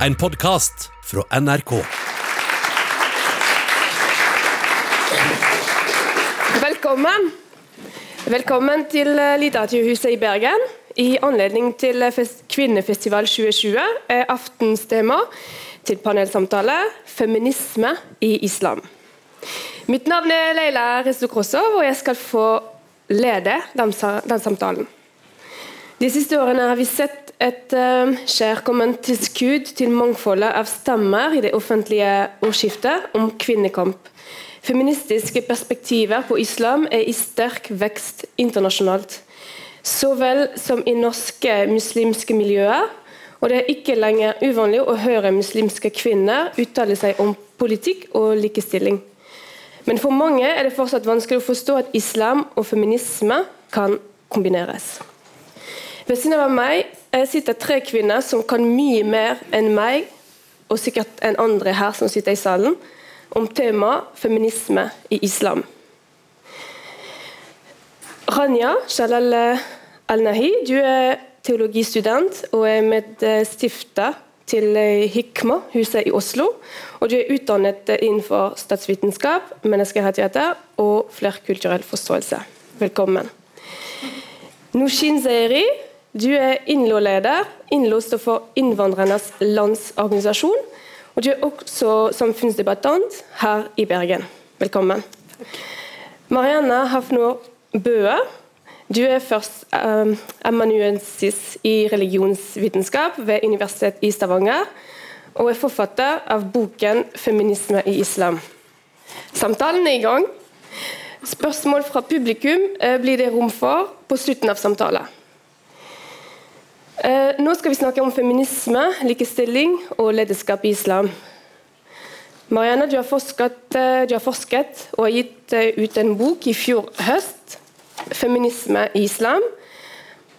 En podkast fra NRK. Velkommen. Velkommen til eh, Litteraturhuset i Bergen. I anledning til eh, Kvinnefestival 2020 er aftens tema til panelsamtale 'Feminisme i islam'. Mitt navn er Leila Risto-Krossov, og jeg skal få lede den, samtalen. De siste årene har vi sett et uh, kjærkomment til mangfoldet av stemmer i det offentlige ordskiftet om kvinnekamp Feministiske perspektiver på islam er i sterk vekst internasjonalt, så vel som i norske muslimske miljøer. Og det er ikke lenger uvanlig å høre muslimske kvinner uttale seg om politikk og likestilling. Men for mange er det fortsatt vanskelig å forstå at islam og feminisme kan kombineres. Ved siden av meg sitter tre kvinner som kan mye mer enn meg, og sikkert enn andre her som sitter i salen, om temaet feminisme i islam. Rania Shalal al-Nahi, du er teologistudent og er medstifter til Hikma, huset i Oslo. Og du er utdannet innenfor statsvitenskap, menneskerettigheter og flerkulturell forståelse. Velkommen. Nushin Zairi, du er INLO-leder. INLO står for Innvandrernes landsorganisasjon og du er også samfunnsdebattant her i Bergen. Velkommen. Marianne Hafnor Bøe, du er først um, amanuensis i religionsvitenskap ved Universitetet i Stavanger, og er forfatter av boken 'Feminisme i islam'. Samtalen er i gang. Spørsmål fra publikum eh, blir det rom for på slutten av samtalen. Eh, nå skal vi snakke om feminisme, likestilling og lederskap i islam. Marianne, du har, forsket, eh, du har forsket og har gitt eh, ut en bok i fjor høst, 'Feminisme i islam'.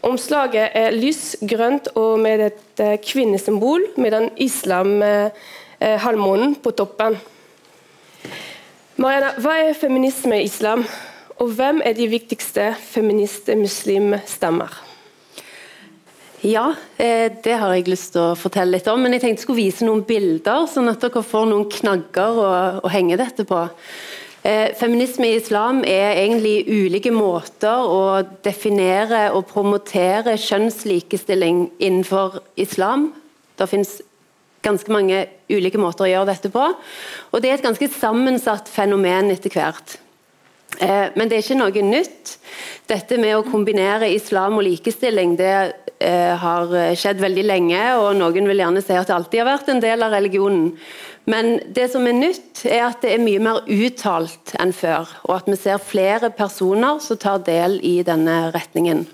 Omslaget er lysgrønt og med et kvinnesymbol, med den islam-halvmånen på toppen. Marianne, hva er feminisme i islam, og hvem er de viktigste feminist-muslimstemmer? Ja, eh, det har jeg lyst til å fortelle litt om. Men jeg tenkte jeg skulle vise noen bilder, sånn at dere får noen knagger å, å henge dette på. Eh, feminisme i islam er egentlig ulike måter å definere og promotere kjønnslikestilling innenfor islam. Det finnes ganske mange ulike måter å gjøre dette på. Og det er et ganske sammensatt fenomen etter hvert. Eh, men det er ikke noe nytt. Dette med å kombinere islam og likestilling det Eh, har skjedd veldig lenge, og noen vil gjerne si at det alltid har vært en del av religionen. Men det som er nytt, er at det er mye mer uttalt enn før, og at vi ser flere personer som tar del i denne retningen.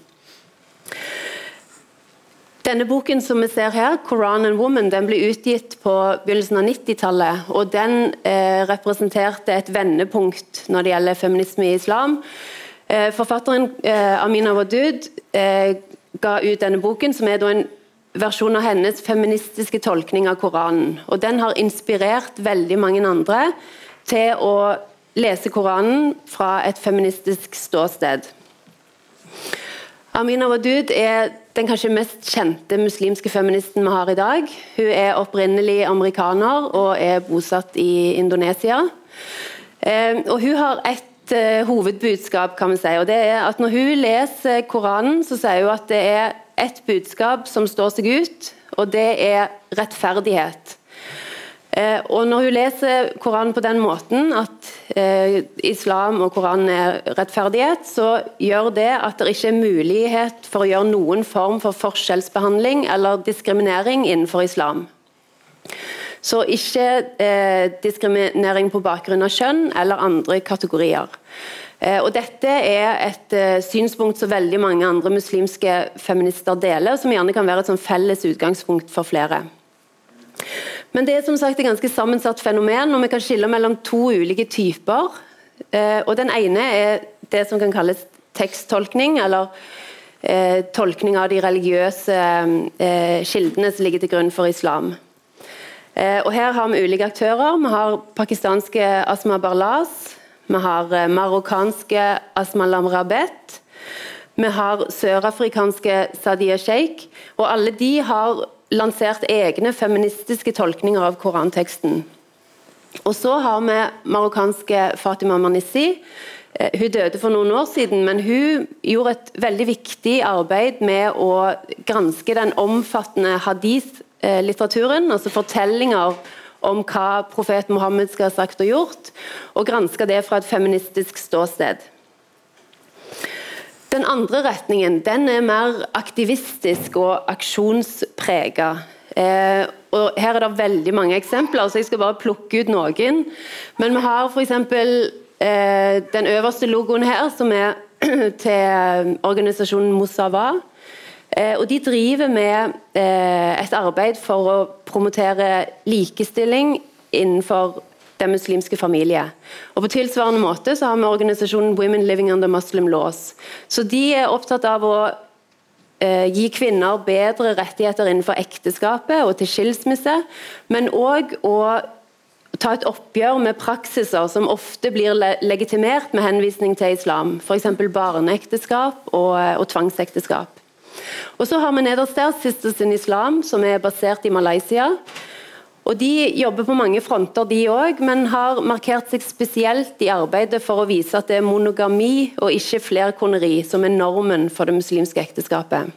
Denne boken som vi ser her, 'Koran and Woman', den ble utgitt på begynnelsen av 90-tallet. og Den eh, representerte et vendepunkt når det gjelder feminisme i islam. Eh, forfatteren eh, Amina Wadud eh, ga ut denne boken, som er en versjon av hennes feministiske tolkning av Koranen. Og Den har inspirert veldig mange andre til å lese Koranen fra et feministisk ståsted. Amina Wadud er den kanskje mest kjente muslimske feministen vi har i dag. Hun er opprinnelig amerikaner og er bosatt i Indonesia. Eh, og Hun har et uh, hovedbudskap, kan vi si. og det er at Når hun leser Koranen, så sier hun at det er ett budskap som står seg ut, og det er rettferdighet. Uh, og Når hun leser Koranen på den måten, at eh, islam og Koranen er rettferdighet, så gjør det at det ikke er mulighet for å gjøre noen form for forskjellsbehandling eller diskriminering innenfor islam. Så ikke eh, diskriminering på bakgrunn av kjønn eller andre kategorier. Eh, og Dette er et eh, synspunkt som veldig mange andre muslimske feminister deler, som gjerne kan være et sånn felles utgangspunkt for flere. Men det er som sagt et ganske sammensatt fenomen, og vi kan skille mellom to ulike typer. Eh, og Den ene er det som kan kalles teksttolkning, eller eh, tolkning av de religiøse eh, kildene som ligger til grunn for islam. Eh, og Her har vi ulike aktører. Vi har pakistanske Asma Barlas. Vi har marokkanske Asma Lamrabet. Vi har sørafrikanske Sadia Sheikh. Og alle de har lansert egne feministiske tolkninger av koranteksten. Og så har vi marokkanske Fatima Manissi. Eh, hun døde for noen år siden, men hun gjorde et veldig viktig arbeid med å granske den omfattende hadith-litteraturen, altså fortellinger om hva profet Mohammed skal ha sagt og gjort, og granske det fra et feministisk ståsted. Den andre retningen den er mer aktivistisk og aksjonsprega. Eh, og her er det veldig mange eksempler, så jeg skal bare plukke ut noen. Men vi har f.eks. Eh, den øverste logoen her, som er til organisasjonen Mosawa. Eh, og De driver med eh, et arbeid for å promotere likestilling innenfor den muslimske familie. Og På tilsvarende måte så har vi organisasjonen Women Living Under Muslim Laws. Så De er opptatt av å eh, gi kvinner bedre rettigheter innenfor ekteskapet og til skilsmisse, men òg å ta et oppgjør med praksiser som ofte blir le legitimert med henvisning til islam, f.eks. barneekteskap og, og tvangsekteskap. Og så har vi nederst der Sisters in Islam, som er basert i Malaysia. Og De jobber på mange fronter, de òg, men har markert seg spesielt i arbeidet for å vise at det er monogami og ikke flerkoneri som er normen for det muslimske ekteskapet.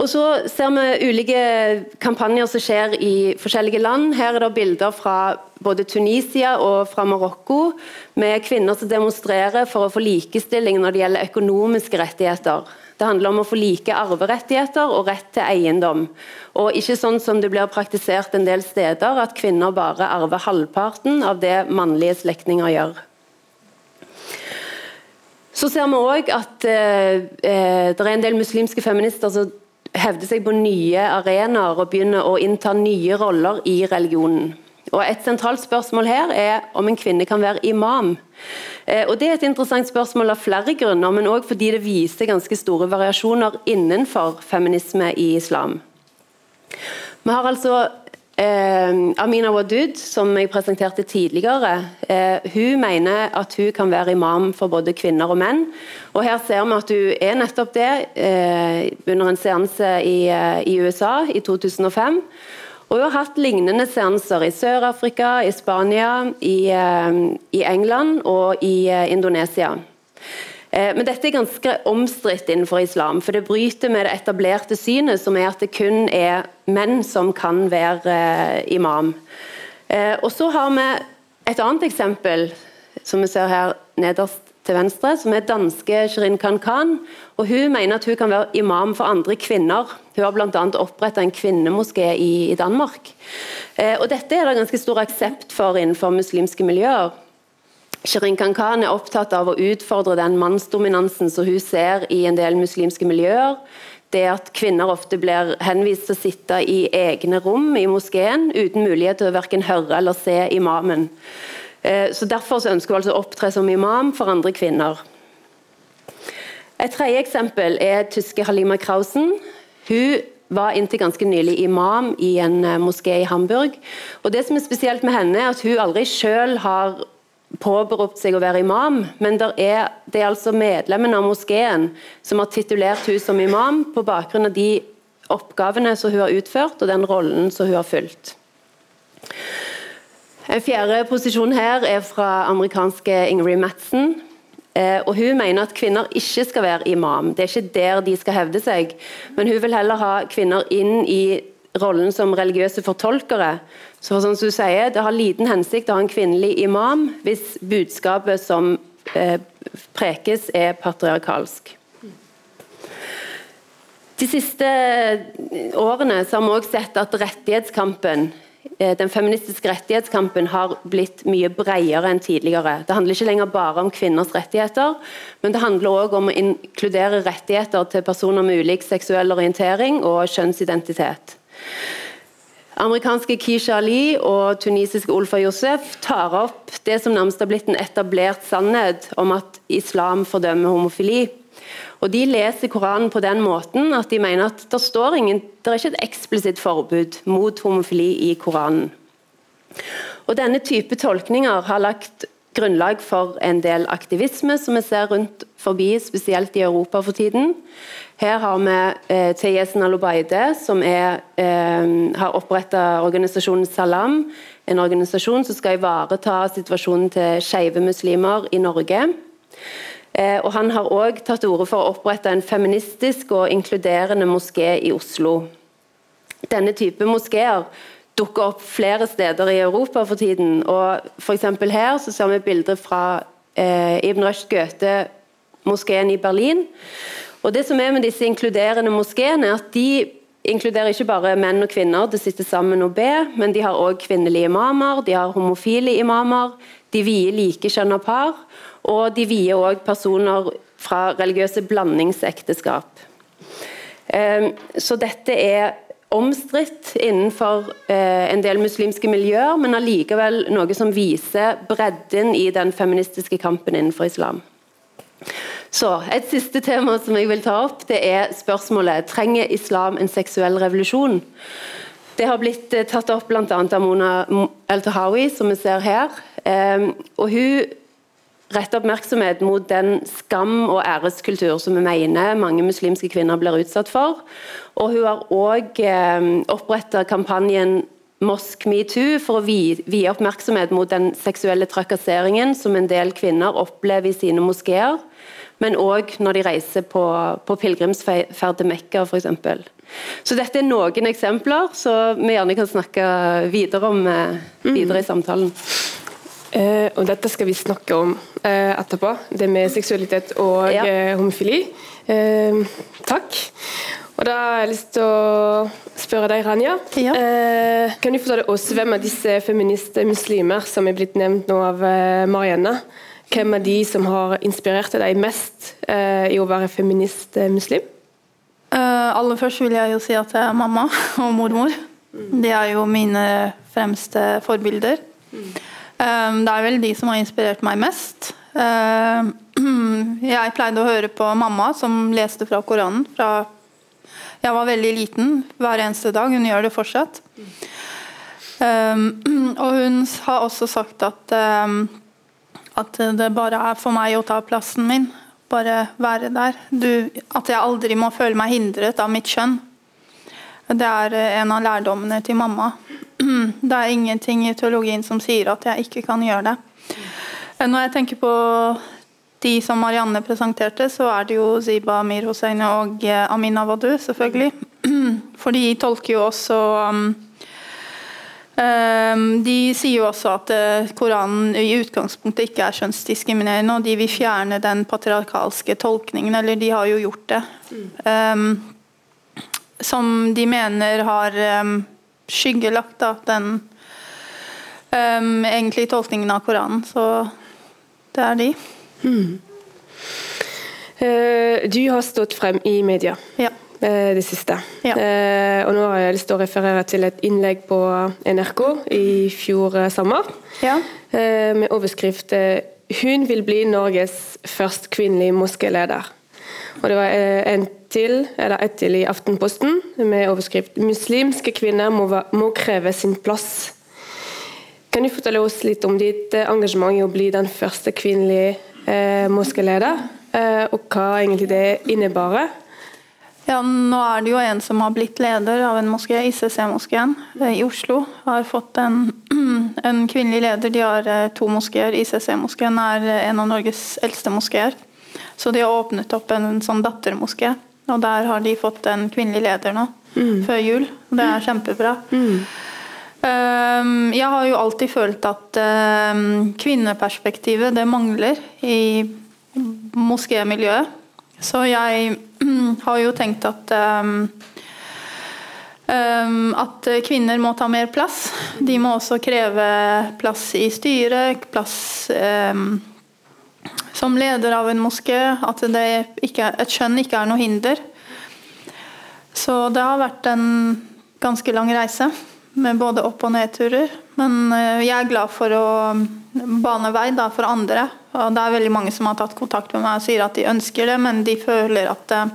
Og så ser vi ulike kampanjer som skjer i forskjellige land. Her er det bilder fra både Tunisia og fra Marokko med kvinner som demonstrerer for å få likestilling når det gjelder økonomiske rettigheter. Det handler om å få like arverettigheter og rett til eiendom. Og ikke sånn som det blir praktisert en del steder, at kvinner bare arver halvparten av det mannlige slektninger gjør. Så ser vi òg at eh, eh, det er en del muslimske feminister som hevder seg på nye arenaer og begynner å innta nye roller i religionen. Og Et sentralt spørsmål her er om en kvinne kan være imam. Eh, og Det er et interessant spørsmål av flere grunner, men òg fordi det viser ganske store variasjoner innenfor feminisme i islam. Vi har altså eh, Amina Wadud, som jeg presenterte tidligere. Eh, hun mener at hun kan være imam for både kvinner og menn. Og Her ser vi at hun er nettopp det eh, under en seanse i, eh, i USA i 2005. Og Hun har hatt lignende seanser i Sør-Afrika, i Spania, i, eh, i, England og i eh, Indonesia. Eh, men dette er ganske omstridt innenfor islam, for det bryter med det etablerte synet, som er at det kun er menn som kan være imam. Og Så har vi et annet eksempel, som vi ser her nederst til venstre, som er danske Shirin Khan og Hun mener at hun kan være imam for andre kvinner. Hun har bl.a. oppretta en kvinnemoské i, Danmark. Eh, og Dette er det ganske stor aksept for innenfor muslimske miljøer. Shirin Khan er opptatt av å utfordre den mannsdominansen som hun ser i en del muslimske miljøer. Det at kvinner ofte blir henvist til å sitte i egne rom i moskeen uten mulighet til å verken høre eller se imamen. Eh, så Derfor så ønsker hun altså å opptre som imam for andre kvinner. Et tredje eksempel er tyske Halima Krausen. Hun var inntil ganske nylig imam i en eh, moské i Hamburg. Og Det som er spesielt med henne, er at hun aldri selv har påberopt seg å være imam, men er, det er altså medlemmene av moskeen som har titulert hun som imam på bakgrunn av de oppgavene som hun har utført og den rollen som hun har fulgt. En fjerde posisjon her er fra amerikanske Ingrid Madsen. Eh, og Hun mener at kvinner ikke skal være imam, det er ikke der de skal hevde seg. Men hun vil heller ha kvinner inn i rollen som religiøse fortolkere. Så som du sier, Det har liten hensikt å ha en kvinnelig imam hvis budskapet som eh, prekes er patriarkalsk. De siste årene har vi også sett at rettighetskampen Eh, den feministiske rettighetskampen har blitt mye bredere enn tidligere. Det handler ikke lenger bare om kvinners rettigheter, men det handler òg om å inkludere rettigheter til personer med ulik seksuell orientering og kjønnsidentitet. Amerikanske Kisha Ali og tunisiske Ulfa Josef tar opp det som nærmest har blitt en etablert sannhet om at islam fordømmer homofili. Og De leser Koranen på den måten at de mener at det står ingen, det er ikke et eksplisitt forbud mot homofili i Koranen. Og Denne type tolkninger har lagt grunnlag for en del aktivisme som vi ser rundt forbi, spesielt i Europa for tiden. Her har vi eh, Teyesen Alobaide, som er, eh, har oppretta organisasjonen Salam. En organisasjon som skal ivareta situasjonen til skeive muslimer i Norge. Eh, og Han har òg tatt til orde for å opprette en feministisk og inkluderende moské i Oslo. Denne type moskeer dukker opp flere steder i Europa for tiden. og for Her så ser vi bilder fra eh, Ibn Rushd Goethe-moskeen i Berlin. Og det som er med disse inkluderende moskeene, er at de inkluderer ikke bare menn og kvinner til å sitte sammen og be, men de har òg kvinnelige imamer, de har homofile imamer, de vier likekjønna par, og de vier òg personer fra religiøse blandingsekteskap. Eh, så dette er omstridt innenfor eh, en del muslimske miljøer, men allikevel noe som viser bredden i den feministiske kampen innenfor islam. Så, Et siste tema som jeg vil ta opp, det er spørsmålet trenger islam en seksuell revolusjon. Det har blitt eh, tatt opp bl.a. av Mona El-Tahawi, som vi ser her. Eh, og Hun rette oppmerksomhet mot den skam- og æreskultur som vi mener mange muslimske kvinner blir utsatt for. Og hun har òg eh, oppretta kampanjen Mosk metoo for å vie oppmerksomhet mot den seksuelle trakasseringen som en del kvinner opplever i sine moskeer, men òg når de reiser på, på pilegrimsferd til Mekka f.eks. Så dette er noen eksempler så vi gjerne kan snakke videre om eh, videre i samtalen. Uh, og dette skal vi snakke om uh, etterpå, det med seksualitet og ja. uh, homofili. takk. Og Da har jeg lyst til å spørre deg, Rania. Ja. kan du fortelle oss hvem av disse feministe muslimer som er blitt nevnt nå av Marianne, hvem er de som har inspirert deg mest i å være feminist-muslim? aller først vil jeg jo si at jeg er mamma og mormor. Mm. De er jo mine fremste forbilder. Mm. Ehm, det er vel de som har inspirert meg mest. Jeg pleide å høre på mamma som leste fra Koranen fra jeg var veldig liten, hver eneste dag. Hun gjør det fortsatt. Ehm, og hun har også sagt at, at det bare er for meg å ta plassen min. Bare være der. Du, at jeg aldri må føle meg hindret av mitt kjønn. Det er en av lærdommene til mamma. Det er ingenting i teologien som sier at jeg ikke kan gjøre det. Når jeg tenker på de som Marianne presenterte, så er det jo Ziba Amir Hossein og eh, Amina Wadu, selvfølgelig. For de tolker jo også um, De sier jo også at uh, Koranen i utgangspunktet ikke er kjønnsdiskriminerende, og de vil fjerne den patriarkalske tolkningen, eller de har jo gjort det. Mm. som de mener har um, skyggelagt da, den um, egentlig tolkningen av Koranen. Så det er de. Mm. Uh, du har stått frem i media ja. Uh, det siste. Ja. Uh, og nå har jeg lyst til å referere til et innlegg på NRK i fjor sommer ja. med overskrift 'Hun vil bli Norges først kvinnelige moskéleder'. Og det var en til, eller et til i Aftenposten med overskrift 'Muslimske kvinner må, må, kreve sin plass'. Kan du fortelle oss litt om ditt eh, engasjement i å bli den første kvinnelige eh, moskeleder, eh, og hva egentlig det innebærer? Ja, nå er det jo en som har blitt leder av en moské, ICC-moskeen eh, i Oslo. Har fått en, en kvinnelig leder. De har eh, to moskeer. ICC-moskeen er en av Norges eldste moskeer. Så de har åpnet opp en, en sånn dattermoské. Og der har de fått en kvinnelig leder nå, mm. før jul. Det er kjempebra. Mm. Um, jeg har jo alltid følt at um, kvinneperspektivet det mangler i moskémiljøet. Så jeg um, har jo tenkt at at kvinner må ta mer plass. De må også kreve plass i styret, plass som leder av en moské at ikke, et kjønn ikke er noe hinder. Så det har vært en ganske lang reise med både opp- og nedturer. Men eh, jeg er glad for å bane vei da, for andre. Og det er veldig mange som har tatt kontakt med meg og sier at de ønsker det, men de føler at uh,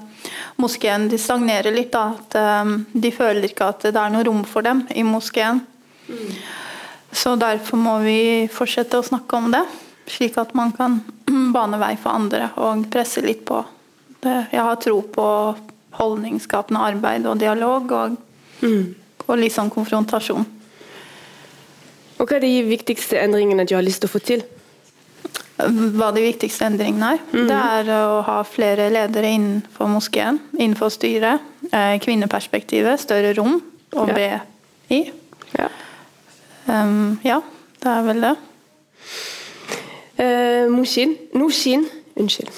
moskeen de stagnerer litt. Da. At uh, de føler ikke at det er noe rom for dem i moskeen. Mm. Så derfor må vi fortsette å snakke om det. slik at man kan bane vei for andre og presse litt på. Det. Jeg har tro på holdningsskapende arbeid og dialog og, og liksom konfrontasjon. Og Hva er de viktigste endringene du har lyst til å få til? Hva de viktigste endringene er? Det er å ha flere ledere innenfor moskeen, innenfor styret. eh, Kvinneperspektivet, større rom å be i. Ja. Um, ja, det er vel det. Eh, Moshin Noshin, unnskyld.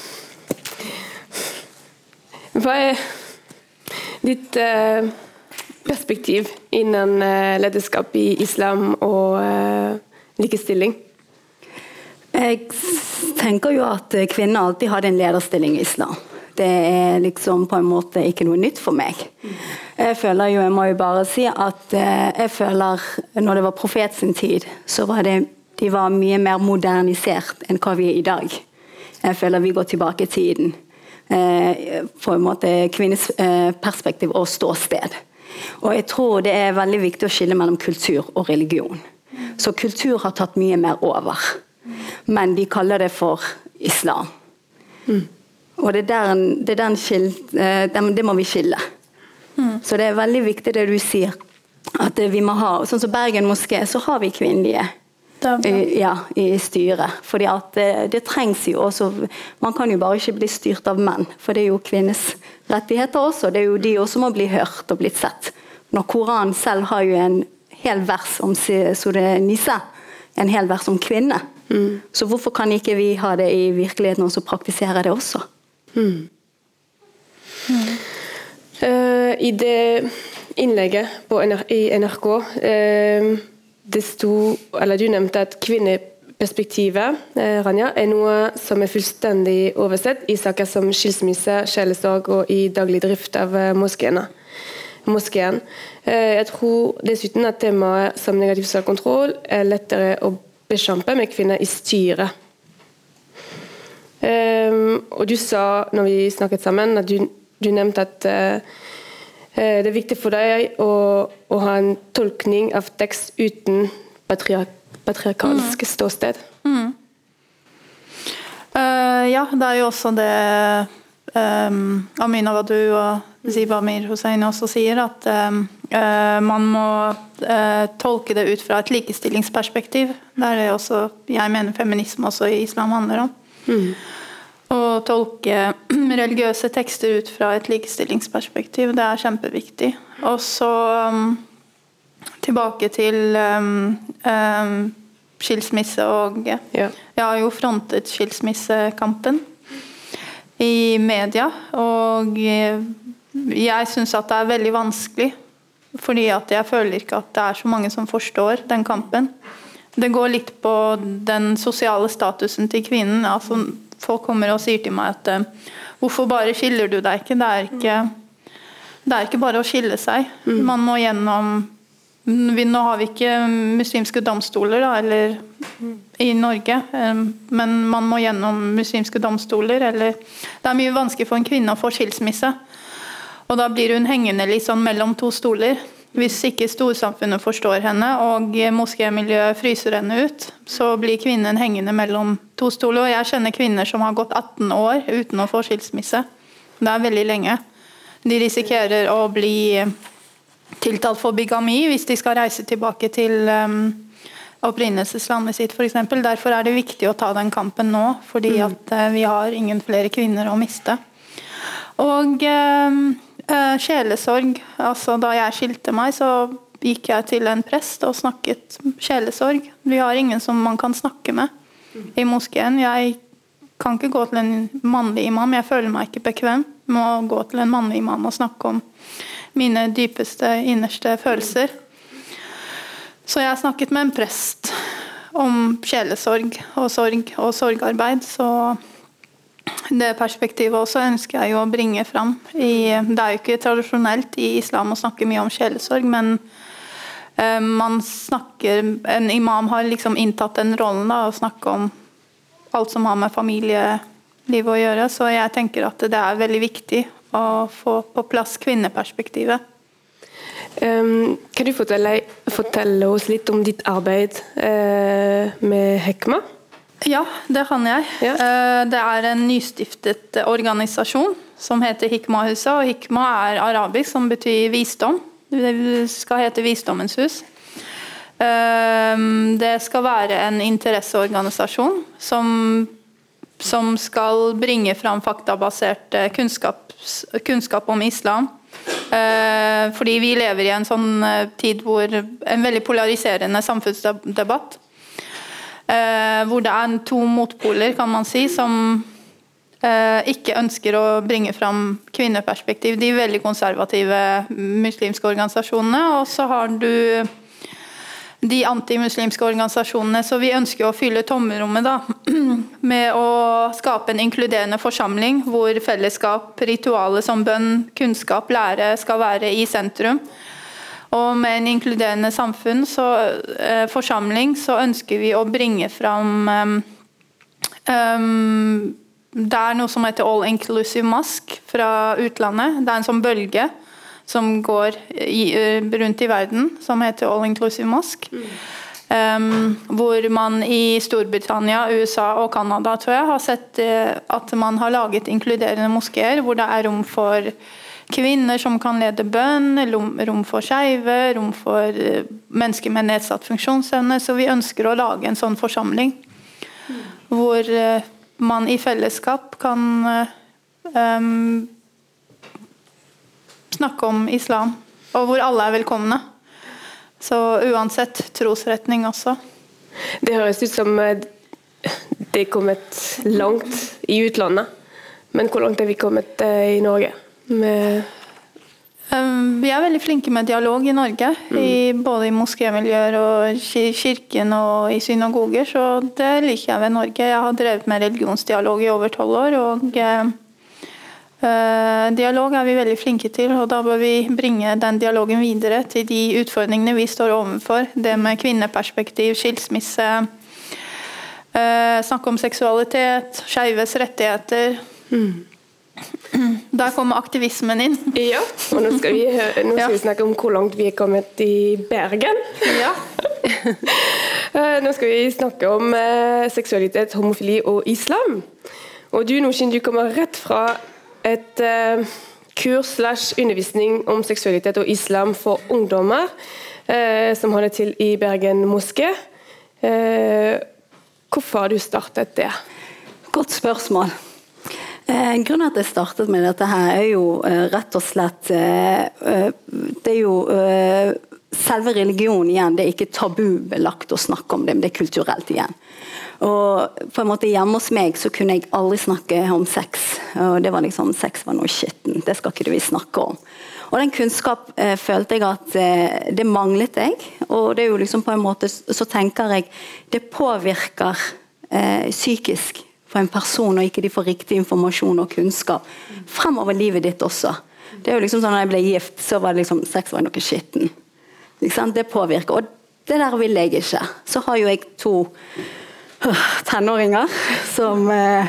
Hva er ditt eh, perspektiv innen eh, lederskap i islam og eh, likestilling? Jeg tenker jo at kvinner alltid hadde en lederstilling i islam. Det er liksom på en måte ikke noe nytt for meg. Jeg føler jo, jeg må jo bare si at eh, jeg føler når det var profet sin tid, så var det de var mye mer modernisert enn hva vi er i dag. Jeg føler vi går tilbake i tiden. På en måte kvinnes perspektiv og ståsted. Og jeg tror det er veldig viktig å skille mellom kultur og religion. Så kultur har tatt mye mer over. Men de kaller det for islam. Og det er der, det, er den skil, eh, det må vi skille. Så det er veldig viktig det du sier. At vi må ha, sånn som Bergen moské, så har vi kvinnelige Ja, i styret. Fordi at det, det trengs jo også Man kan jo bare ikke bli styrt av menn, for det er jo kvinnes rettigheter også. Det er jo de også må bli hørt og blitt sett. Når Koranen selv har jo en hel vers om Nisa, en hel vers om kvinne. Så hvorfor kan ikke vi ha det i virkeligheten og så praktisere det også? Eh, I det innlegget på NR i NRK eh, det sto, eller du nevnte at kvinneperspektivet eh, Rania, er noe som er fullstendig oversett i saker som skilsmisse, sjelesorg og i daglig drift av eh, moskeene. moskeen. Eh, jeg tror dessuten at temaet som negativ sosial er lettere å bekjempe med kvinner i styret. Og du sa når vi snakket sammen, at du, du nevnte at det er viktig for deg å, å ha en tolkning av tekst uten patriark patriarkalsk ståsted. Eh, ja, det er jo også det um, Amina Wadu og Ziba Amir Hussein også sier, at um, uh, man må uh, tolke det ut fra et likestillingsperspektiv. Det er det også jeg mener feminisme også i islam handler om. Å tolke religiøse tekster ut fra et likestillingsperspektiv, det er kjempeviktig. Og så um, tilbake til um, um, skilsmisse og Ja. Jeg har jo frontet skilsmissekampen i media, og eh, jeg syns at det er veldig vanskelig. Fordi at jeg føler ikke at det er så mange som forstår den kampen. Det går litt på den sosiale statusen til kvinnen. Altså, folk kommer og sier til meg at uh, hvorfor bare skiller du deg ikke? Det er ikke, det er ikke bare å skille seg. Man må gjennom vi, Nå har vi ikke muslimske domstoler, da, eller i Norge, eh, men man må gjennom muslimske domstoler, eller Det er mye vanskelig for en kvinne å få skilsmisse. Og da blir hun hengende litt sånn mellom to stoler. Hvis ikke storsamfunnet forstår henne og moskémiljøet fryser henne ut, så blir kvinnen hengende mellom to stoler. Og jeg kjenner kvinner som har gått 18 år uten å få skilsmisse. Det er veldig lenge. De risikerer å bli tiltalt for bigami hvis de skal reise tilbake til um, opprinnelseslandet sitt f.eks. Derfor er det viktig å ta den kampen nå, fordi at eh, vi har ingen flere kvinner å miste. Og eh, sjelesorg. Altså, da jeg skilte meg, så gikk jeg til en prest og snakket sjelesorg. Vi har ingen som man kan snakke med i moskeen. Jeg kan ikke gå til en mannlig imam, jeg føler meg ikke bekvem med å gå til en mannlig imam og snakke om mine dypeste, innerste følelser. Så jeg snakket med en prest om sjelesorg og sorg og sorgarbeid. Så det perspektivet også ønsker jeg å bringe fram. I, det er jo ikke tradisjonelt i islam å snakke mye om sjelesorg, men eh, man snakker En imam har liksom inntatt den rollen da, å snakke om alt som har med familielivet å gjøre. Så jeg tenker at det er veldig viktig å få på plass kvinneperspektivet. Um, kan du fortelle, fortelle oss litt om ditt arbeid uh, med Hekma? Ja, det kan jeg. Ja. Eh, Det er en nystiftet organisasjon som heter Hikma-huset. og Hikma er arabisk, som betyr visdom. Det skal hete Visdommens hus. Eh, Det skal være en interesseorganisasjon som, som skal bringe fram faktabasert kunnskap, kunnskap om islam. Eh, Fordi vi lever i en sånn eh, tid hvor en veldig polariserende samfunnsdebatt. Eh, hvor det er to motpoler, kan man si, som eh, ikke ønsker å bringe fram kvinneperspektiv. De veldig konservative muslimske organisasjonene. Og så har du de antimuslimske organisasjonene. Så vi ønsker å fylle tommerommet da, med å skape en inkluderende forsamling hvor fellesskap, ritualer som bønn, kunnskap, lære skal være i sentrum. Og med en inkluderende samfunn, så, eh, forsamling, så ønsker vi å bringe fram em, Det er noe som heter All Inclusive Mask fra utlandet. Det er en sånn bølge som går i, eh, rundt i verden, som heter All Inclusive Mask. Em, hvor man i Storbritannia, USA og Canada tror jeg, har sett uh, at man har laget inkluderende moskeer hvor det er rom for kvinner som kan lede bønn, rom, for skeive, rom for eh, mennesker med nedsatt funksjonsevne. Så vi ønsker å lage en sånn forsamling hvor eh, man i fellesskap kan um, snakke om islam, og hvor alle er velkomne. Så uansett trosretning også. Det høres ut som det er kommet langt i utlandet. Men hvor langt er vi kommet i Norge? Med Vi er veldig flinke med dialog i Norge, i, både i moskémiljøer og i kirken og i synagoger, så det liker jeg ved Norge. Jeg har drevet med religionsdialog i over tolv år, og eh, eh, dialog er vi veldig flinke til, og da bør vi bringe den dialogen videre til de utfordringene vi står overfor. Det med kvinneperspektiv, skilsmisse, eh, snakke om seksualitet, skeives rettigheter. Der kommer aktivismen inn. Ja, og nå skal, vi, nå skal Ja. vi snakke om hvor langt vi er kommet i Bergen. Ja. Eh, Nå skal vi snakke om eh, seksualitet, homofili og islam. Og du Norsin, du kommer rett fra et uh, kurs slash undervisning om seksualitet og islam for ungdommer, uh, som holder til i Bergen moské. Uh, hvorfor har du startet det? Godt spørsmål. Eh, grunnen til at jeg startet med dette her, er jo eh, rett og slett eh, Det er jo Selve religionen igjen, det er ikke tabubelagt å snakke om det, men det er kulturelt igjen. Og på en måte Hjemme hos meg så kunne jeg aldri snakke om sex. og det var liksom, Sex var noe skittent, det skal ikke vi snakke om. Og Den kunnskap eh, følte jeg at eh, det manglet jeg. Og det er jo liksom på en måte så tenker jeg det påvirker eh, psykisk for en person og ikke de får riktig informasjon og kunnskap fremover livet ditt også. Det er jo liksom sånn når jeg ble gift, så var det liksom sex var noe skitten. Det påvirker. Og det der vil jeg ikke. Så har jo jeg to øh, tenåringer som eh,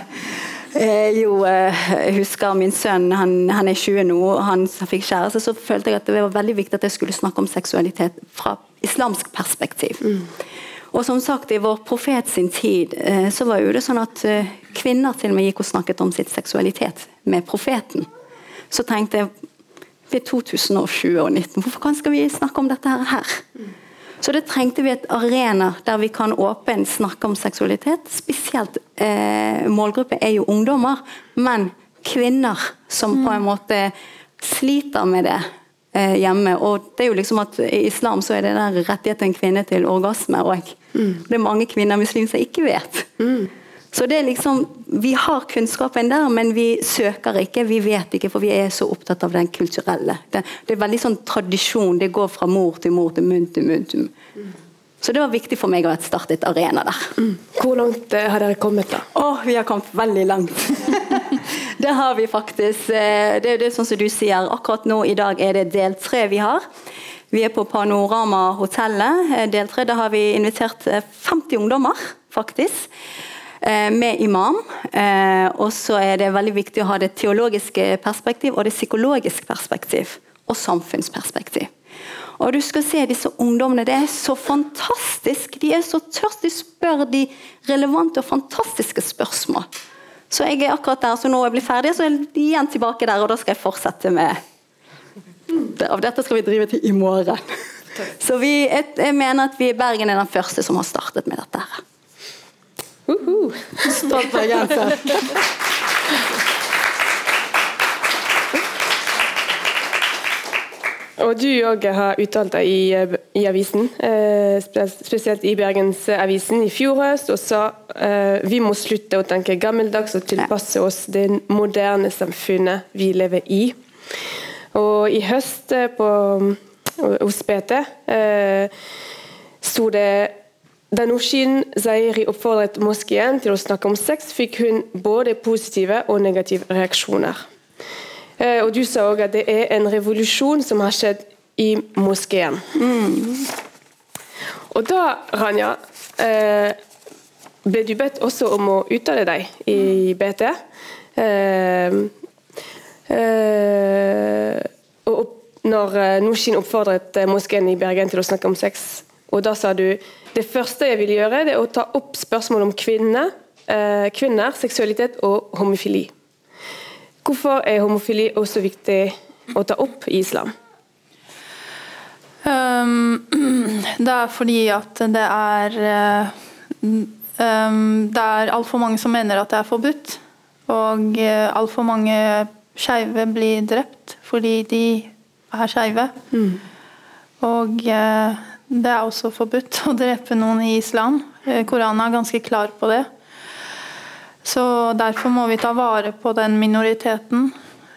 jo eh, husker min sønn, han, han er 20 nå, og han fikk kjæreste. Så følte jeg at det var veldig viktig at jeg skulle snakke om seksualitet fra islamsk perspektiv. Og som sagt, I vår profet sin tid eh, så var jo det sånn at eh, kvinner til og med gikk og snakket om sitt seksualitet med profeten. Så tenkte jeg vi er 2020 og 2019, hvorfor skal vi snakke om dette her? Så det trengte vi et arena der vi kan åpent snakke om seksualitet. Spesielt eh, målgruppe er jo ungdommer, men kvinner som på en måte sliter med det hjemme. Og det er jo liksom at I islam så er det der rettigheten kvinne til orgasme òg. Det er mange kvinner muslimer som ikke vet. Så det er liksom, Vi har kunnskapen der, men vi søker ikke. Vi vet ikke, for vi er så opptatt av den kulturelle. Det, det er veldig sånn tradisjon. Det går fra mor til mor til munn til munn. til munn. Så det var viktig for meg å starte et arena der. Hvor langt eh, har dere kommet, da? Å, vi har kommet veldig langt. det har vi faktisk. Eh, Det er det sånn som du sier. Akkurat nå i dag er det del tre vi har. Vi er på Panorama hotellet. Eh, Del tre. Da har vi invitert eh, 50 ungdommer, faktisk. eh, Med imam. Eh, Og så er det veldig viktig å ha det teologiske perspektiv og det psykologiske perspektiv. Og samfunnsperspektiv. Og du skal se disse ungdommene. Det er så fantastisk. De er så tørste. De spør de relevante og fantastiske spørsmål. Så jeg er akkurat der, så nå jeg blir ferdig, så er jeg igjen tilbake der, og da skal jeg fortsette med Av dette skal vi drive til i morgen. Så vi, jeg, jeg mener at vi i Bergen er den første som har startet med dette. her. -huh. Stolt bergenser. Og du òg har uttalt deg i, i avisen, eh, spesielt i Bergensavisen i fjor høst, og sa eh, vi må slutte å tenke gammeldags og tilpasse oss det moderne samfunnet vi lever i. Og i høst eh, på, hos PT eh, sto det da Nushin Zairi oppfordret moskeen til å snakke om sex, fikk hun både positive og negative reaksjoner. Eh, og du sa òg at det er en revolusjon som har skjedd i moskeen. Og da, Ranja, eh, ble du bedt også om å uttale deg i BT. Eh, og når Nushin oppfordret moskeen i Bergen til å snakke om sex, og da sa du det første jeg vil gjøre, det er å ta opp spørsmål om kvinner, kvinner seksualitet og homofili. Hvorfor er homofili også viktig å ta opp i islam? Um, det er fordi at det er um, Det er altfor mange som mener at det er forbudt. Og uh, altfor mange skeive blir drept fordi de er skeive. Og uh, det er også forbudt å drepe noen i islam. Koranen er ganske klar på det. Så derfor må vi ta vare på den minoriteten.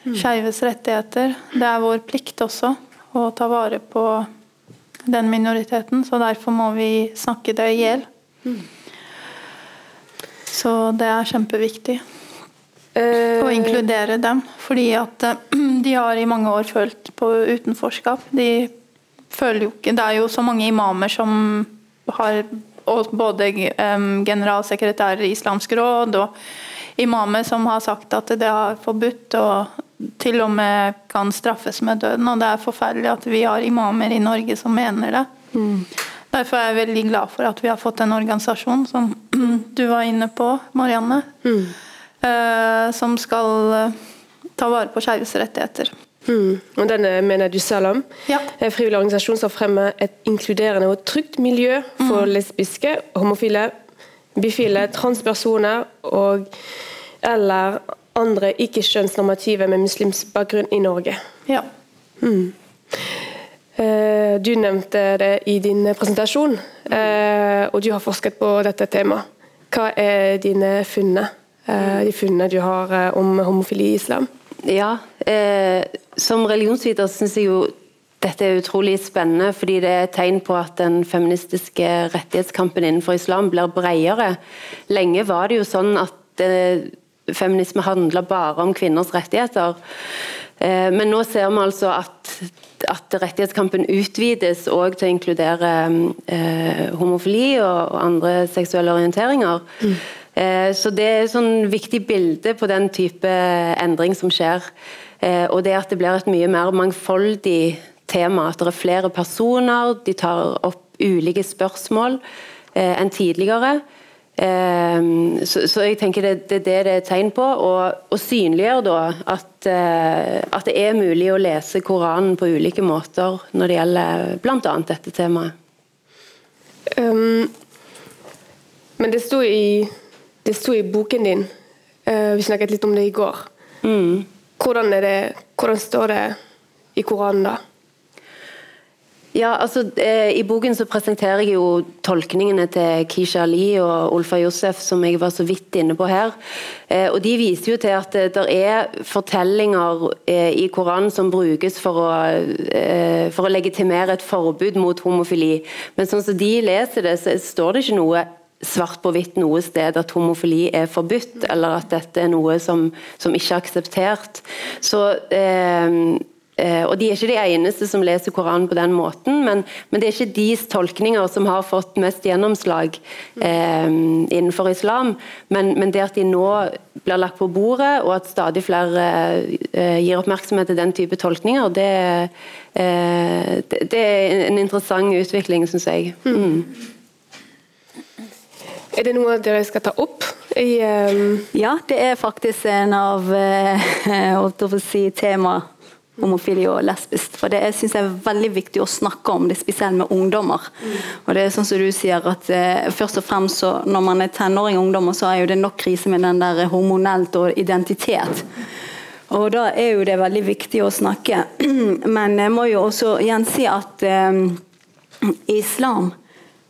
Skeives rettigheter. Det er vår plikt også å ta vare på den minoriteten, så derfor må vi snakke det i hjel. Så det er kjempeviktig Eh, å inkludere dem. Fordi at eh, de har i mange år følt på utenforskap. De føler jo ikke Det er jo så mange imamer som har og både generalsekretærer i Islamsk råd og imamer som har sagt at det er forbudt og til og med kan straffes med døden. Og det er forferdelig at vi har imamer i Norge som mener det. Derfor er jeg veldig glad for at vi har fått en organisasjon som du var inne på, Marianne. eh, som skal eh, ta vare på skeives rettigheter. Mm. Og denne mener du selv om. Ja. En frivillig organisasjon som fremmer et inkluderende og trygt miljø for lesbiske, homofile, bifile, transpersoner og eller andre ikke-kjønnsnormative med muslimsk bakgrunn i Norge. Ja. Mm. Du nevnte det i din presentasjon, eh, og du har forsket på dette temaet. Hva er dine funne, eh, de funnene du har eh, om homofili i islam? Ja, eh, som religionsviter syns jeg jo dette er utrolig spennende, fordi det er et tegn på at den feministiske rettighetskampen innenfor islam blir bredere. Lenge var det jo sånn at eh, feminisme handla bare om kvinners rettigheter. Eh, men nå ser vi altså at, at rettighetskampen utvides òg til å inkludere eh, homofili og, og andre seksuelle orienteringer. Eh, Så det er et sånn viktig bilde på den type endring som skjer. Eh, Og det at det blir et mye mer mangfoldig tema. At det er flere personer, de tar opp ulike spørsmål eh, enn tidligere. Eh, Så, så jeg tenker det, det er det det er tegn på. Og, og synliggjør da at, at det er mulig å lese Koranen på ulike måter når det gjelder bl.a. dette temaet. Um, men det sto i, det sto i boken din, uh, vi snakket litt om det i går. Hvordan, det, hvordan står det i Koranen da? Ja, altså eh, I boken så presenterer jeg jo tolkningene til Kisha Ali og Olfa Josef, som jeg var så vidt inne på her. Eh, og De viser jo til at det der er fortellinger eh, i Koranen som brukes for å, eh, for å legitimere et forbud mot homofili. Men sånn som de leser det, så står det ikke noe svart på hvitt noe sted at homofili er forbudt, eller at dette er noe som, som ikke er akseptert. Så eh, Eh, og De er ikke de eneste som leser Koranen på den måten, men, men det er ikke deres tolkninger som har fått mest gjennomslag eh, innenfor islam. Men, men, det at de nå blir lagt på bordet, og at stadig flere eh, gir oppmerksomhet til den type tolkninger, det, eh, det, det er en interessant utvikling, syns jeg. Mm. Er det noe dere skal ta opp? I, um... Ja, det er faktisk en av uh, si, temaene homofili og lesbisk. For det syns jeg er veldig viktig å snakke om, det spesielt med ungdommer. Mm. Og det er sånn som du sier at eh, først og fremst så, Når man er tenåring og ungdommer, så er jo det nok krise med den der hormonelt og identitet. Og da er jo det veldig viktig å snakke. Men jeg må jo også igjen si at eh, i islam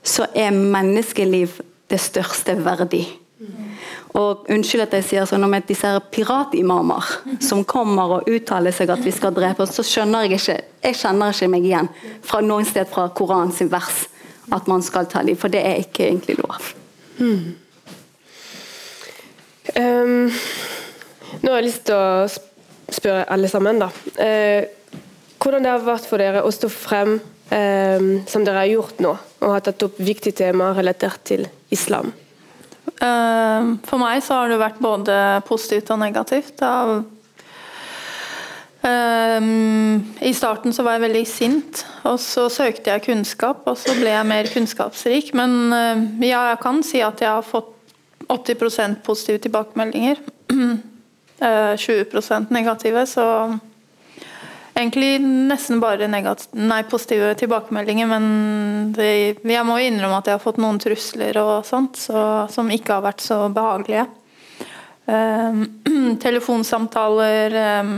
så er menneskeliv det største verdi. Og unnskyld at jeg sier sånn om disse piratimamer som kommer og uttaler seg at vi skal drepe oss, så skjønner jeg ikke Jeg kjenner ikke meg igjen fra noen sted fra Koran sin vers at man skal ta liv, for det er ikke egentlig lov. Mm. Um, nå har jeg lyst til å spørre alle sammen, da. Uh, hvordan det har vært for dere å stå frem um, som dere har gjort nå, og har tatt opp viktige temaer relatert til islam? Ehm, for meg så har det vært både positivt og negativt. Ehm, I starten så var jeg veldig sint, og så søkte jeg kunnskap, og så ble jeg mer kunnskapsrik. Men eh, ja, jeg kan si at jeg har fått 80% positive tilbakemeldinger. 20 eh, negative, så egentlig nesten bare nei, positive tilbakemeldinger, men det, jeg må innrømme at jeg har fått noen trusler og sånt så, som ikke har vært så behagelige. Um, telefonsamtaler um,